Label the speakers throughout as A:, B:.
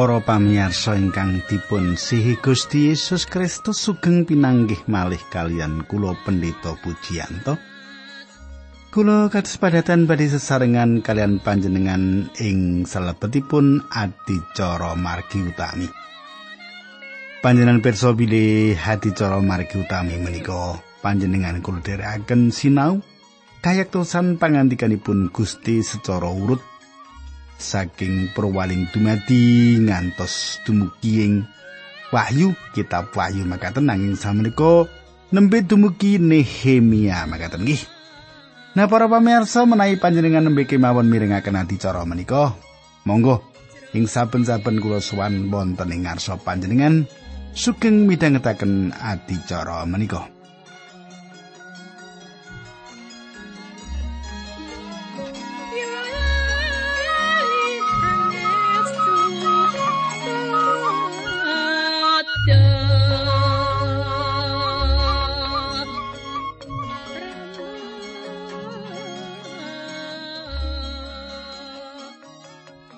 A: Para pamirsa ingkang dipun sihi Gusti Yesus Kristus sugeng pinanggih malih kalian kula pendeta Pujiyanto. Kula kados padatan badhe sesarengan kalian panjenengan ing salebetipun adicara margi utami. Panjenengan pirsa bilih adicara margi utami menika panjenengan kula dherekaken sinau kayektosan pangandikanipun Gusti secara urut saking perwaling dumadi ngantos dumugi ing Wahyu kitab Wahyu makaten nanging samenika nembe dumugi Nehemia makaten nggih. Nah para pamirsa menawi panjenengan nembe kemawon mirengaken adicara menika, monggo ing saben-saben kula sowan wonten ing ngarsa panjenengan sugeng midhangetaken adicara menika.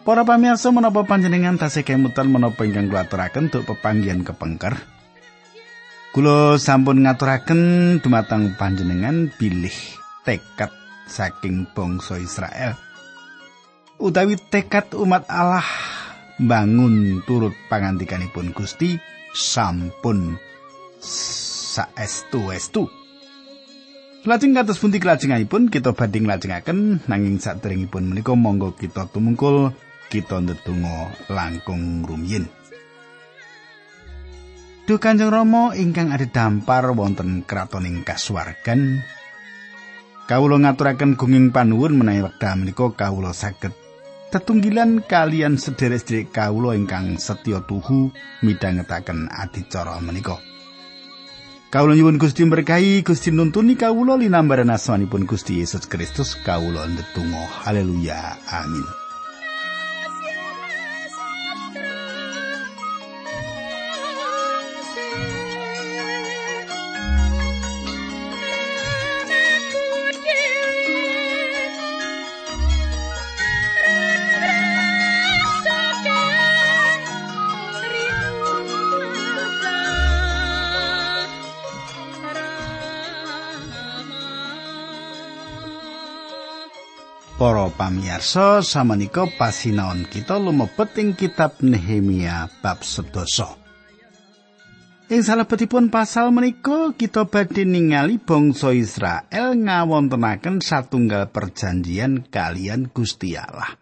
A: Para pamirsa menapa panjenengan tasih kemutan menapa ingkang kula aturaken untuk pepanggihan kepengker. Kula sampun ngaturaken dumateng panjenengan bilih tekad saking bangsa Israel. Utawi tekad umat Allah bangun turut pangantikanipun Gusti sampun saestu-estu. Lajeng kados pundi kelajenganipun kita banding lajengaken nanging saderengipun menika monggo kita tumungkul kita ndedonga langkung rumiyin. Duh Kanjeng Rama ingkang ada dampar wonten kratoning kasuwargan. Kawula ngaturaken gunging panuwun menawi wekdal menika kawula saged tetunggilan kalian sederek-sederek kawula ingkang setya tuhu midhangetaken adicara menika. Kawula nyuwun Gusti berkahi, Gusti nuntuni kawula linambaran asmanipun Gusti Yesus Kristus kawula ndedonga. Haleluya. Amin. Para pamirsa samenika pasinaon kita lumebet ing kitab Nehemia bab sedasa. Ing salebetipun pasal menika kita badhe ningali bangsa Israel ngawontenaken satunggal perjanjian kalian Gusti Allah.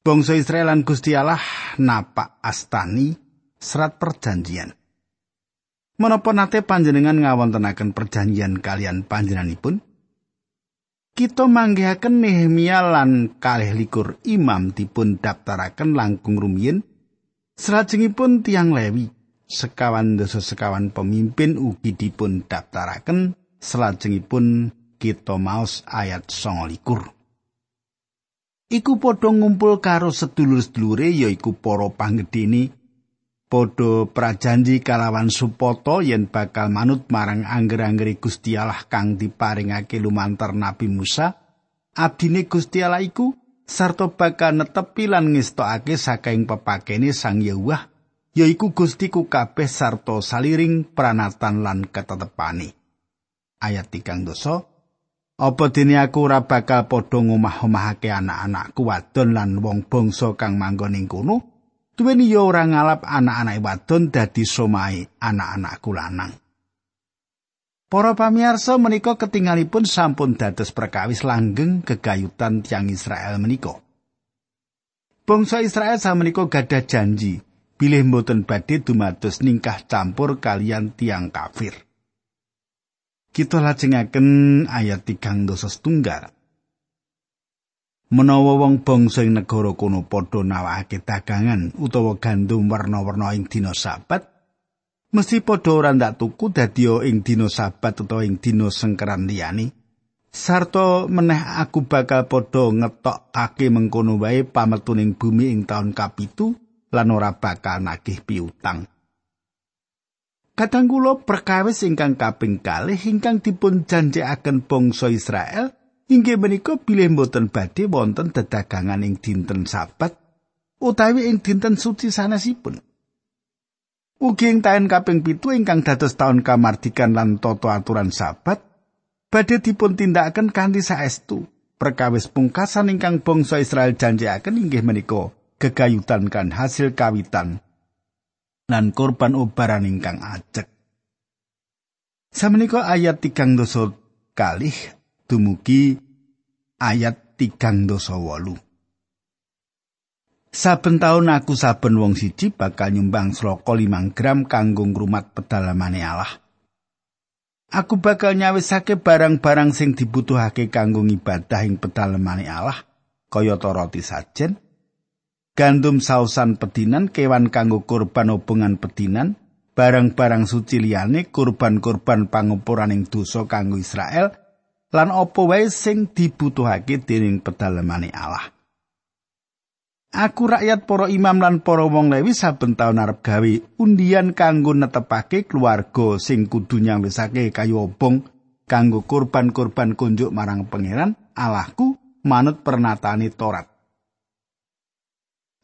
A: Bangsa Israel lan Gusti Allah napak astani serat perjanjian. Menapa nate panjenengan ngawontenaken perjanjian kalian panjenenganipun? Kita manggihaken Nehemia lan kalih likur imam dipun daftaraken langkung rumiyin. Salajengipun tiang Lewi, sekawan dosa sekawan pemimpin ugi dipun daftaraken. Salajengipun kita maos ayat song likur. Iku padha ngumpul karo sedulur-sedulure yaiku para panggedeni padha prajanji kalawan supoto yen bakal manut marang angger-anggere Gusti Allah kang diparingake lumantar Nabi Musa abdine Gusti Allah iku sarta bakal netepi lan ngestokake saking pepakene Sang Yahweh yaiku Gusti ku kabeh sarta saliring pranatan lan ketetepane. Ayat 3 dosa Apa dene aku ora bakal padha ngomah-omahake anak-anakku wadon lan wong bangsa kang manggon ing kono duweni ya ora ngalap anak-anak wadon dadi somahe anak-anakku lanang. Para pamirsa menika ketinggalipun sampun dados perkawis langgeng gegayutan tiang Israel menika. Bangsa Israel menika gadah janji bilih mboten badhe dumados ningkah campur kalian tiang kafir. Kita lajengaken ayat 3 dosa setunggal. Menawa wong bangsa ing negara kono padha nawakake dagangan utawa gandum warna-warna ing dina sabat mesti padha ora ndak tuku dadi ing dina sabat utawa ing dina sengkeran liyane. Sarta meneh aku bakal padha ngetokake mengkono wae pametuning bumi ing taun kapitu lan ora bakal nagih piutang. Kadang kula perkawis ingkang kaping kalih ingkang dipun janjekaken bangsa Israel inggih menika bilih mboten badhe wonten dedagangan ing dinten sabat utawi ing dinten suci sanesipun. Ugi ing taun kaping pitu ingkang dados taun kamardikan lan tata aturan sabat badhe dipun tindakaken kanthi saestu. Perkawis pungkasan ingkang bangsa Israel janjiaken inggih menika gegayutan kan hasil kawitan lan korban obaran ingkang ajek. Samenika ayat tigang dosa kalih dumugi ayat tigang dosa wolu. Saben taun aku saben wong siji bakal nyumbang sloka limang gram kanggo ngrumat pedalamane Allah. Aku bakal nyawisake barang-barang sing dibutuhake kanggo ngibadah ing pedalamane Allah, kaya roti sajen, gandum sausan pedinan, kewan kanggo kurban hubungan pedinan, barang-barang suci liyane, kurban-kurban pangupuraning dosa kanggo Israel, lan apa wae sing dibutuhake dening pedalamane Allah. Aku rakyat para imam lan para wong Lewi saben taun arep gawe undian kanggo netepake keluarga sing kudu nyambesake kayu obong kanggo kurban-kurban kunjuk marang pangeran Allahku manut pernatane Torat.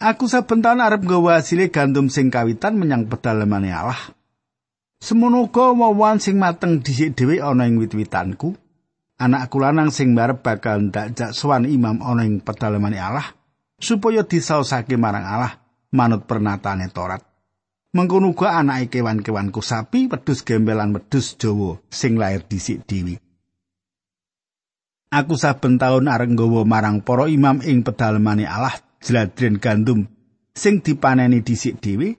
A: Aku saben taun arep nggawa hasil gandum sing kawitan menyang pedalemane Allah. Semono uga wawan sing mateng dhisik dhewe ana ing wit-witanku. Anakku lanang sing barep bakal ndak jak sowan imam ana ing pedalemane Allah. supaya disaosake marang Allah manut pernatane Torat. Mengkono uga anake kewan-kewanku sapi, wedhus gembelan wedhus Jawa sing lair dhisik dewi. Aku saben taun areng nggawa marang para imam ing pedalemane Allah jladren gandum sing dipaneni dhisik dhewe.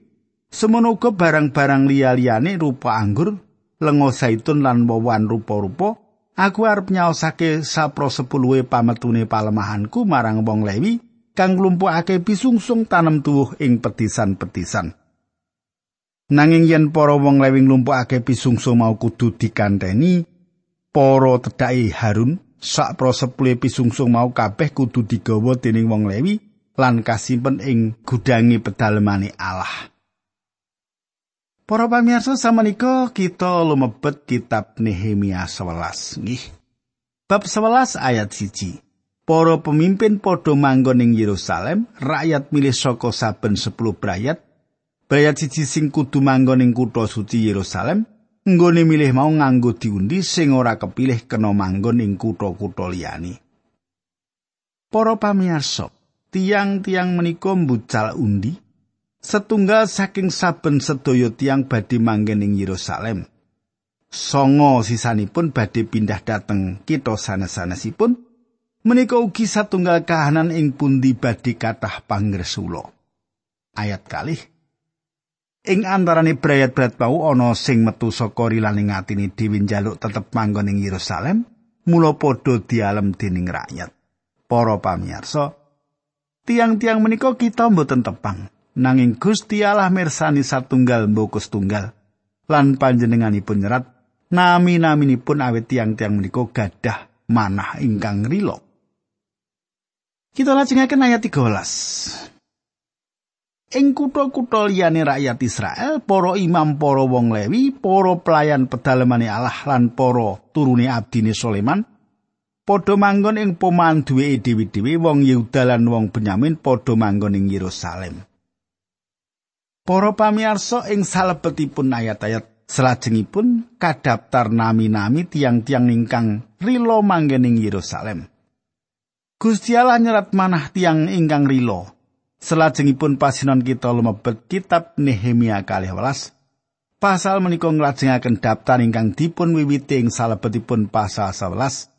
A: Semono uga barang-barang liya-liyane rupa anggur, lenga zaitun lan wawan rupa-rupa. Aku arep nyaosake sapro sepuluhe pametune palemahanku marang wong Lewi kang nglumpukake pisungsung tanem tuwuh ing petisan-petisan. Nanging yen para wong lewi nglumpukake pisungsung mau kudu dikanteni, para tedhake Harun sak prosepule pisungsung mau kabeh kudu digawa dening wong lewi lan kasimpen ing gudangi pedalemane Allah. Para pamirsa samenika kita lumebet kitab Nehemia 11 nggih. Bab 11 ayat 1. Para pemimpin padha manggon ing Yerusalem, rakyat milih saka saben 10 brayat. Brayat siji sing kudu manggon ing kutha suci Yerusalem, nggone milih mau nganggo diundi sing ora kepilih kena manggon ing kutha-kutha liyane. Para pamirsa, tiang-tiang menika mbucal undi setunggal saking saben sedaya tiang badhe manggen ing Yerusalem. Songo sisanipun badhe pindah dateng kita sanes-sanesipun Menika ugi satunggal kahanan ing pundi badhe kathah pangresula. Ayat kalih Ing antarane brayat-brayat mau ana sing metu saka rilaning atine dhewe njaluk tetep manggon ing Yerusalem, mula padha dialem dening rakyat. Para pamirsa, tiang-tiang menika kita mboten tepang, nanging Gusti Allah mirsani satunggal mbukus tunggal lan panjenenganipun nyerat nami-naminipun awet tiang-tiang menika gadah manah ingkang rila. Kita lajengaken ayat 13. Ing kutha-kutha liyane rakyat Israel, para imam, para wong Lewi, para pelayan pedalemane Allah lan para turune abdine Sulaiman padha manggon ing poman duwe dewi-dewi wong Yehuda lan wong Benyamin padha manggon ing Yerusalem. Para pamirsa ing salebetipun ayat-ayat salajengipun kadaptar nami-nami tiang-tiang ingkang rilo manggen ing Yerusalem. Gusti Allah nyerat manah tiang ingkang rilo. Selajengipun pasinon kita lumebet kitab Nehemia kalih welas. Pasal menika nglajengaken daftar ingkang dipun wiwiti ing salebetipun pasal 11.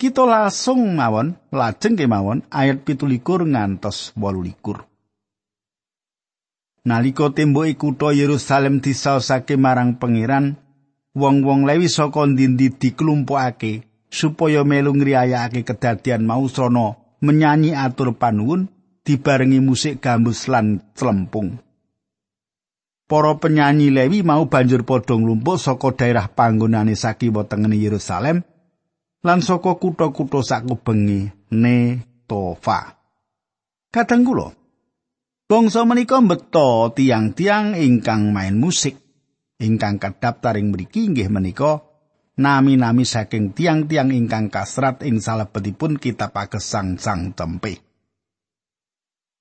A: Kita langsung mawon, lajeng kemawon ayat 17 ngantos 18. Nalika tembok kutha Yerusalem disaosake marang pangeran, wong-wong Lewi saka ndi-ndi diklumpukake supaya melu ngriyayake kedadian mau srana menyanyi atur panuwun dibarengi musik gambus lan celempung. Para penyanyi Lewi mau banjur padha nglumpuk saka daerah panggonane sakiwa tengene Yerusalem lan saka kutha-kutha sakubenge Netofa. Kadang kula bangsa menika mbeta tiang-tiang ingkang main musik ingkang kadaptar ing mriki inggih menika nami-nami saking tiang-tiang ingkang kasrat ing salebetipun kitab pagesang sang tempe.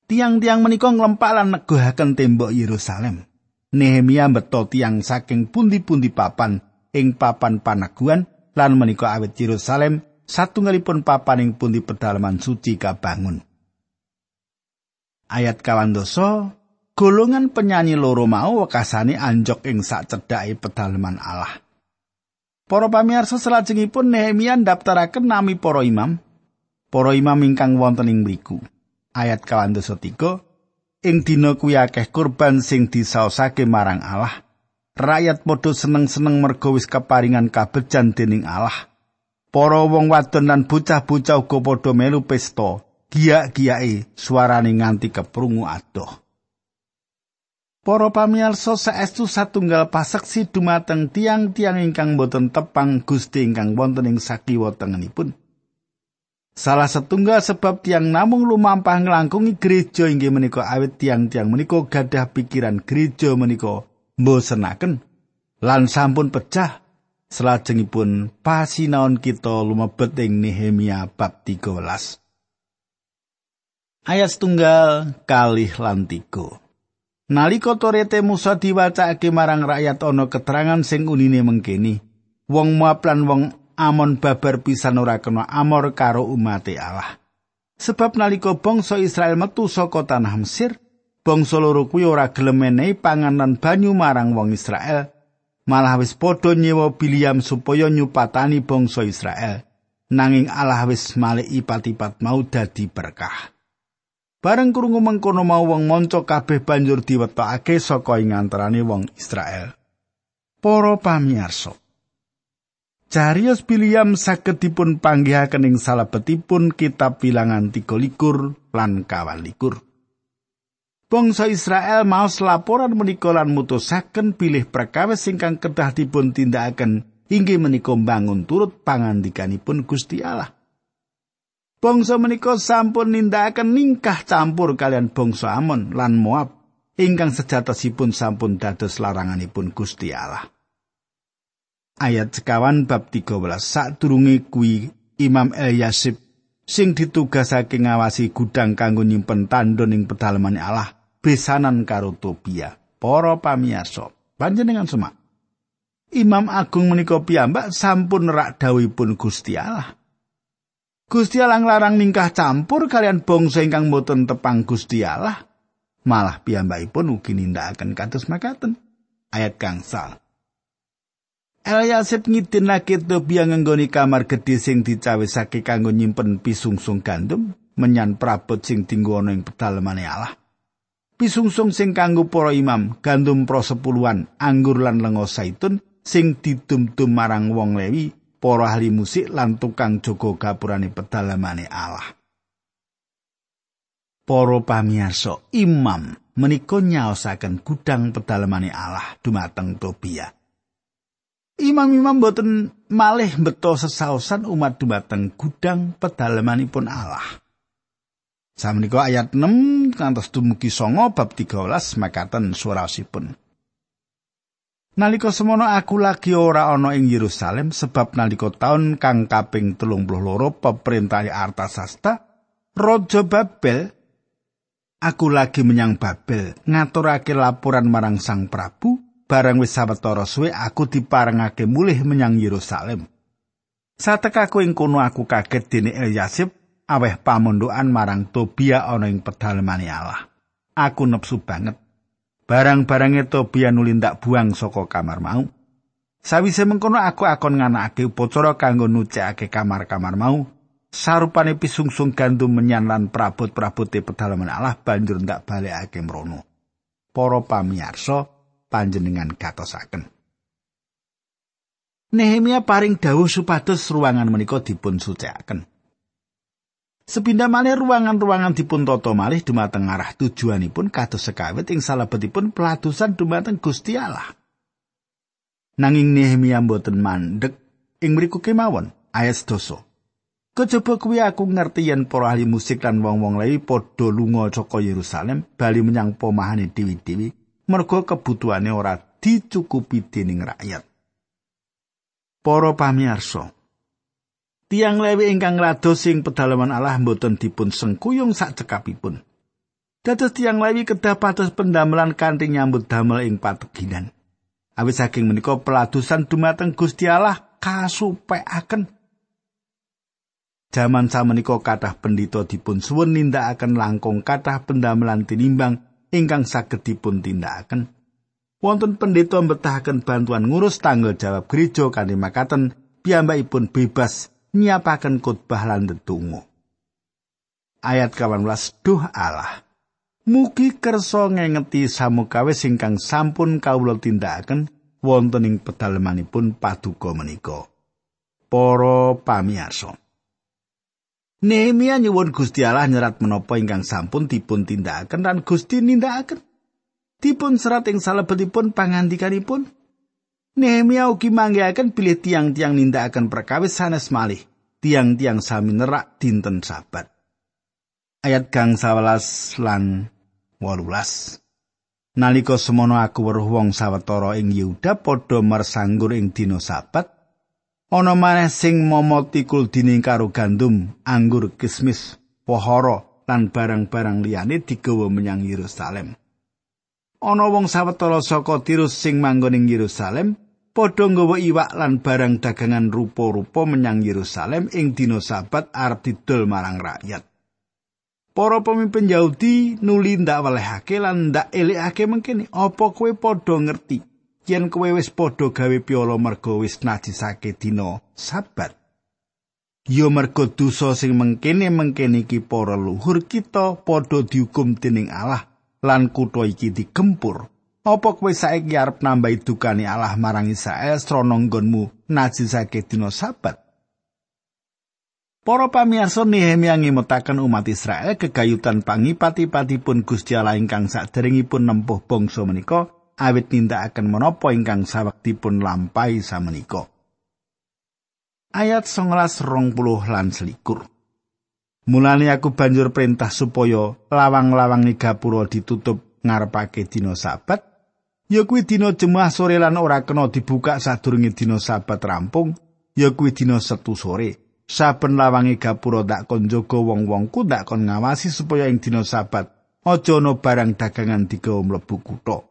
A: Tiang-tiang menika nglempak lan negohaken tembok Yerusalem. Nehemia beto tiang saking pundi-pundi papan ing papan panaguan lan menika awit Yerusalem satunggalipun papan ing pundi pedalaman suci kabangun. Ayat kawan doso, golongan penyanyi loro mau wekasane anjok ing sak cedhake pedalaman Allah. Para pamirsa salajengipun Nehemia ndaftaraken nami para imam, para imam ingkang wonten ing mriku. ayat kawan dosa tiga ing dina kuwi akeh kurban sing disaosake marang Allah rakyat padha seneng-seneng merga wis keparingan kabejan dening Allah para wong wadon lan bocah-bocah uga padha melu pesta giyak-giyake suarane nganti keprungu adoh. Para pamirsa saestu satunggal paseksi dumateng tiang-tiang ingkang boten tepang Gusti ingkang wonten ing sakiwa tengenipun. Salah setunggal sebab tiang namung lumampah nglangkungi gereja inggih menika awit tiang-tiang menika gadah pikiran gereja menika mbosenaken. Lan sampun pecah selajengipun pasinaon kita lumebet ing Nehemia bab 13 ayat setunggal kalih lan tiga nalika torete Musa diwacake marang rakyat ana keterangan sing unine mengkeni wong Moab lan wong Amon babar pisan ora kena amor karo umat Allah. Sebab nalika bangsa Israel metu saka tanah Mesir, bangsa loro kuwi ora gelem menehi panganan banyu marang wong Israel, malah wis padha nyewa Biliam supaya nyupatani bangsa Israel. Nanging Allah wis malih ipat-ipat mau dadi berkah. Bareng krungu mengkono mau wong monco kabeh banjur diwetokake saka ing antarané wong Israel. Para pamirsa, Carios Biliam saged dipun panggihaken ing salebetipun kitab bilangan 13 lan kawan likur. Bangsa Israel maos laporan menika lan mutusaken pilih perkawis ingkang kedah dipun tindakaken inggih menika bangun turut pangandikanipun Gusti Allah. Bangsa menika sampun nindakaken ningkah campur kalian bangsa Amon lan Moab. Ingkang sejatosipun sampun dados laranganipun Gusti Allah. ayat sekawan bab 13 sadurunge kuwi Imam Elyasib sing ditugasake ngawasi gudang kanggo nyimpen tandon ing pedalemane Allah besanan karo Tobia para pamiyarsa. Panjenengan semak. Imam Agung menika piyambak sampun rak dawuhipun Gusti Allah Gusti Allah nglarang ningkah campur kalian bangsa ingkang boten tepang Gusti Allah. Malah piyambakipun ugi nindakaken kados makaten ayat gangsal. Eliasib ngidinake Tobia ngenggoni kamar gedhe sing dicawisake kanggo nyimpen pisungsung gandum menyan prabot sing dinggo ana ing pedalemane Allah. Pisungsung sing kanggo para imam, gandum pro sepuluhan, anggur lan lengo saitun sing didum-dum marang wong Lewi, para ahli musik lan tukang jaga gapurane pedalemane Allah. Para pamirsa, imam menika nyaosaken gudang pedalemane Allah dumateng Tobia. Imam-imam boten malih beto sesaosan umat dumateng gudang pedalamanipun Allah. Samenika ayat 6 kantos dumugi songo bab 13 makaten surasipun. Nalika semono aku lagi ora ana ing Yerusalem sebab nalika taun kang kaping 32 peperintah Artasasta Raja Babel aku lagi menyang Babel ngaturake laporan marang Sang Prabu barang wis sawetara suwe aku diparengake mulih menyang Yerusalem. Satekaku ing kono aku kaget dene Elyasib aweh pamondokan marang Tobia ana ing pedalemane Allah. Aku nepsu banget. Barang-barange Tobia nulindak buang saka kamar mau. Sawise mengkono aku akon nganakake upacara kanggo nucekake kamar-kamar mau. Sarupane pisungsung gandum menyan lan prabot-prabote pedalaman Allah banjur ndak balekake mrono. Para pamirsa, panjenengan katosaken. Nehemia paring dawuh supados ruangan menika dipun sucikaken. Sepindah malih ruangan-ruangan dipun tata malih dumateng arah tujuanipun kados sekawit ing salebetipun peladusan dumateng Gusti Allah. Nanging Nehemia mboten mandek ing mriku kemawon ayat doso. Kejaba kuwi aku ngerti yen para ahli musik lan wong-wong lain padha lunga saka Yerusalem bali menyang pomahane dewi-dewi merga kebutuhane ora dicukupi dening rakyat. Para pamirsa, tiang lewi ingkang rados sing pedalaman Allah mboten dipun sengkuyung sak cekapipun. Dados tiang Lewi kedah pados pendamelan kanthi nyambut damel ing pateginan. Awit saking menika peladusan dumateng Gusti Allah kasupekaken. Jaman samenika kathah pendhita dipun suwun nindakaken langkung kathah pendamelan tinimbang ingkang saged dipun tindakaken. Wonten pendhita mbetahaken bantuan ngurus tanggal jawab gereja kanthi makaten piyambakipun bebas nyiapaken khotbah lan ndedonga. Ayat 18 Duh Allah Mugi kersa ngengeti samukawis ingkang sampun kawula tindakaken wonten ing pedalamanipun paduka menika. Para pamirsa. Nehemia nyuwun Gusti Allah nyerat menapa ingkang sampun dipun tindakaken lan Gusti nindakaken. Dipun serat ing salebetipun pangandikanipun. Nehemia ugi manggihaken bilih tiang-tiang nindakaken perkawis sanes malih, tiang-tiang sami nerak dinten sabat. Ayat gang 11 lan wolulas. Nalika semono aku weruh wong sawetara ing Yehuda padha mersanggur ing dina Sabat, ana maneh sing momoti kuldine karo gandum, anggur, kismis, pohara lan barang-barang liyane digawa menyang Yerusalem. Ana wong sawetara saka Tirus sing manggon ing Yerusalem, padha nggawa iwak lan barang dagangan rupa-rupa menyang Yerusalem ing dina Sabat arep didol marang rakyat. Para pemimpin Yahudi nuli ndak welehake lan ndak elekake mengkene apa kowe padha ngerti yen kowe wis padha gawe piala mergo wis najisake dina sabat. Yo mergo dosa sing mengkene mengkene iki para luhur kita padha dihukum dening Allah lan kutha iki digempur. Apa kowe saiki arep nambahi dukane Allah marang Israel srana nggonmu najisake dina sabat? Para pamirsa Nehemia ngimutaken umat Israel kegayutan pangipati-patipun Gusti Allah ingkang saderengipun nempuh bangsa menika awit nindakaken menapa ingkang sawektipun lampahi samenika. Ayat 19 lan selikur. Mulane aku banjur perintah supaya lawang-lawang gapura ditutup ngarepake dina sabat. Ya kuwi dina jemaah sore lan ora kena dibuka sadurunge dina sabat rampung, ya kuwi dina setu sore. saben lawange gapura dak kon jaga wong-wongku dak kon ngawasi supaya ing dina sabat aja ana barang dagangan digawa mlebu kutha.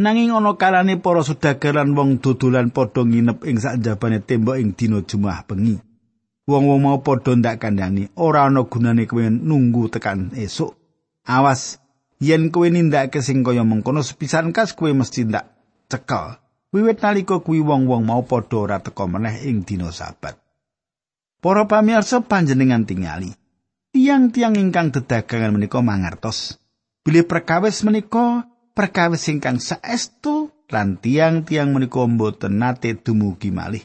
A: Nanging ana kalane para sedagar lan wong dodolan padha nginep ing sakjabane tembok ing dina Jumat bengi. Wong-wong mau padha ndak kandhani, ora ana gunane kowe nunggu tekan esuk. Awas, yen kowe nindakake sing kaya mengkono sepisan kas kowe mesti ndak cekel. Wiwit nalika kuwi wong-wong mau padha ora teka meneh ing dina sabat. Para pamirsa panjenengan tingali. Tiang-tiang ingkang dedagangan menika mangertos. Bilih perkawis menika perkawis ingkang saestu lan tiang-tiang menika mboten nate dumugi malih.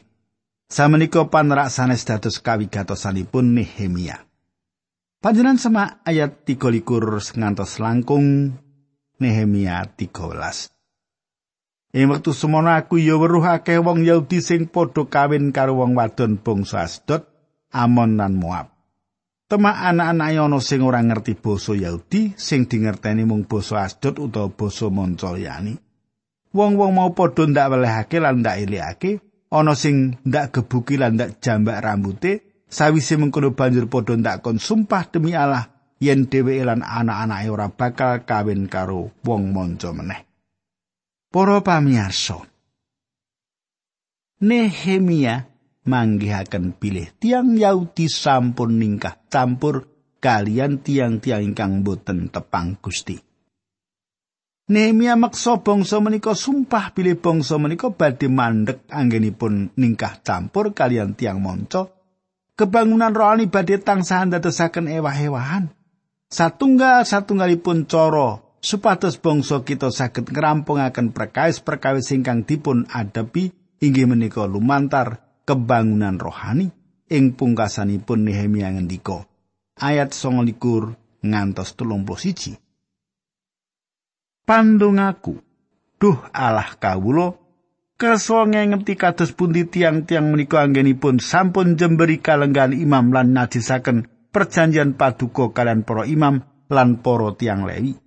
A: Samenika panerak sanes dados kawigatosanipun Nehemia. Panjenengan semak ayat 33 ngantos langkung Nehemia 13. Ing wektu semono aku ya weruh akeh wong Yahudi sing padha kawin karo wong wadon bangsa Asdod, Amon lan Moab. Temak anak-anak ana sing ora ngerti basa Yahudi, sing dingerteni mung basa Asdod utawa basa Moncolyani. Wong-wong mau padha ndak welehake lan ndak ilihake, ana sing ndak gebuki lan ndak jambak rambute, sawise mengkono banjur padha ndak kon sumpah demi Allah yen dheweke lan anak-anake ora bakal kawin karo wong monco meneh. Para pamirsa. Nehemia manggihaken pilih tiang Yahudi sampun ningkah campur kalian tiang-tiang ingkang boten tepang Gusti. Nehemia maksa bangsa menika sumpah pilih bangsa menika badhe mandek anggenipun ningkah campur kalian tiang monco. Kebangunan rohani badhe tangsahan dadosaken ewah-ewahan. Satunggal satunggalipun coro supados bangsa kita saged ngrampungaken perkawis-perkawis ingkang dipun adapi inggih menika lumantar kebangunan rohani ing pungkasanipun Nehemia ngendika ayat 29 ngantos 31 Pandungaku duh Allah kawula kersa ngengeti kados pundi tiang-tiang menika anggenipun sampun jemberi kalenggan imam lan najisaken perjanjian paduka kalian para imam lan para tiang lewi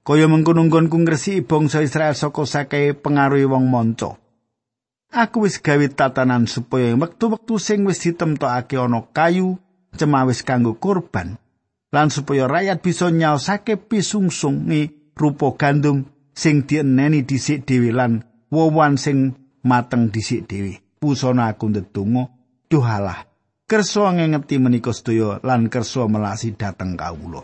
A: kaya mengkono-nggonku ngresiki bangsa Israel saka sake pengaruhi wong monco. Aku wis gawe tatanan supaya wektu-wektu sing wis ditemtokake ana kayu cemawis kanggo kurban. lan supaya rakyat bisa nyaosake pisungsung ni rupa gandum sing dieneni dhisik dhewe lan wowan sing mateng dhisik dhewe. Pusana aku ndedonga duh Allah. Kersa ngengeti menika sedaya lan kersa melasi dhateng kawula.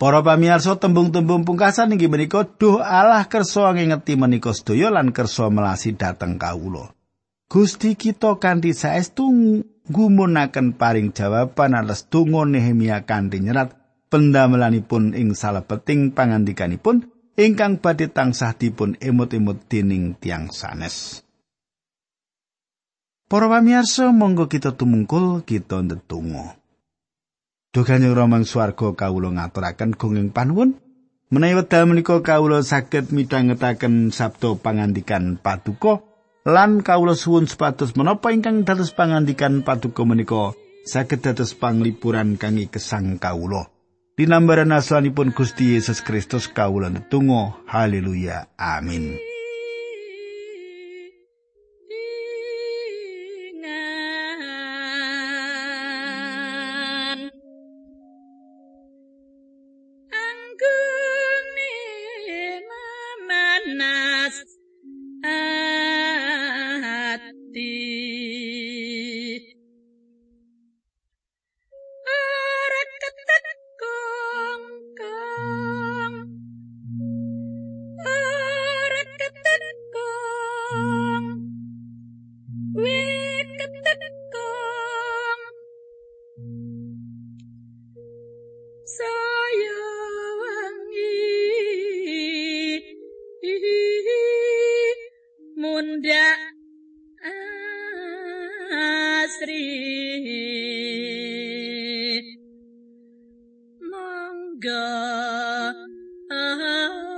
A: Para pamirsa tembung-tembung pungkasan inggih menika duh Allah kersa ngingeti menika sedaya lan kersa melasi dhateng kawula. Gusti kita kanthi saestu ngumunaken paring jawaban alas donga Nehemia kanthi nyerat pendamelanipun ing salebeting pangandikanipun ingkang badhe tansah dipun emut-emut dening tiang sanes. Para pamirsa monggo kita tumungkul kita ndedonga. Kanjeng Rama swarga kawula ngaturaken gunging panuwun menawi wekdal menika kawula saged midhangetaken sabda pangandikan paduka lan kawula suwun sepatus menapa ingkang dados pangandikan paduka menika saged dados panglipuran kangge kesang kawula dinambaran asmanipun Gusti Yesus Kristus kawula netunggal haleluya. Amin
B: Bapak kudu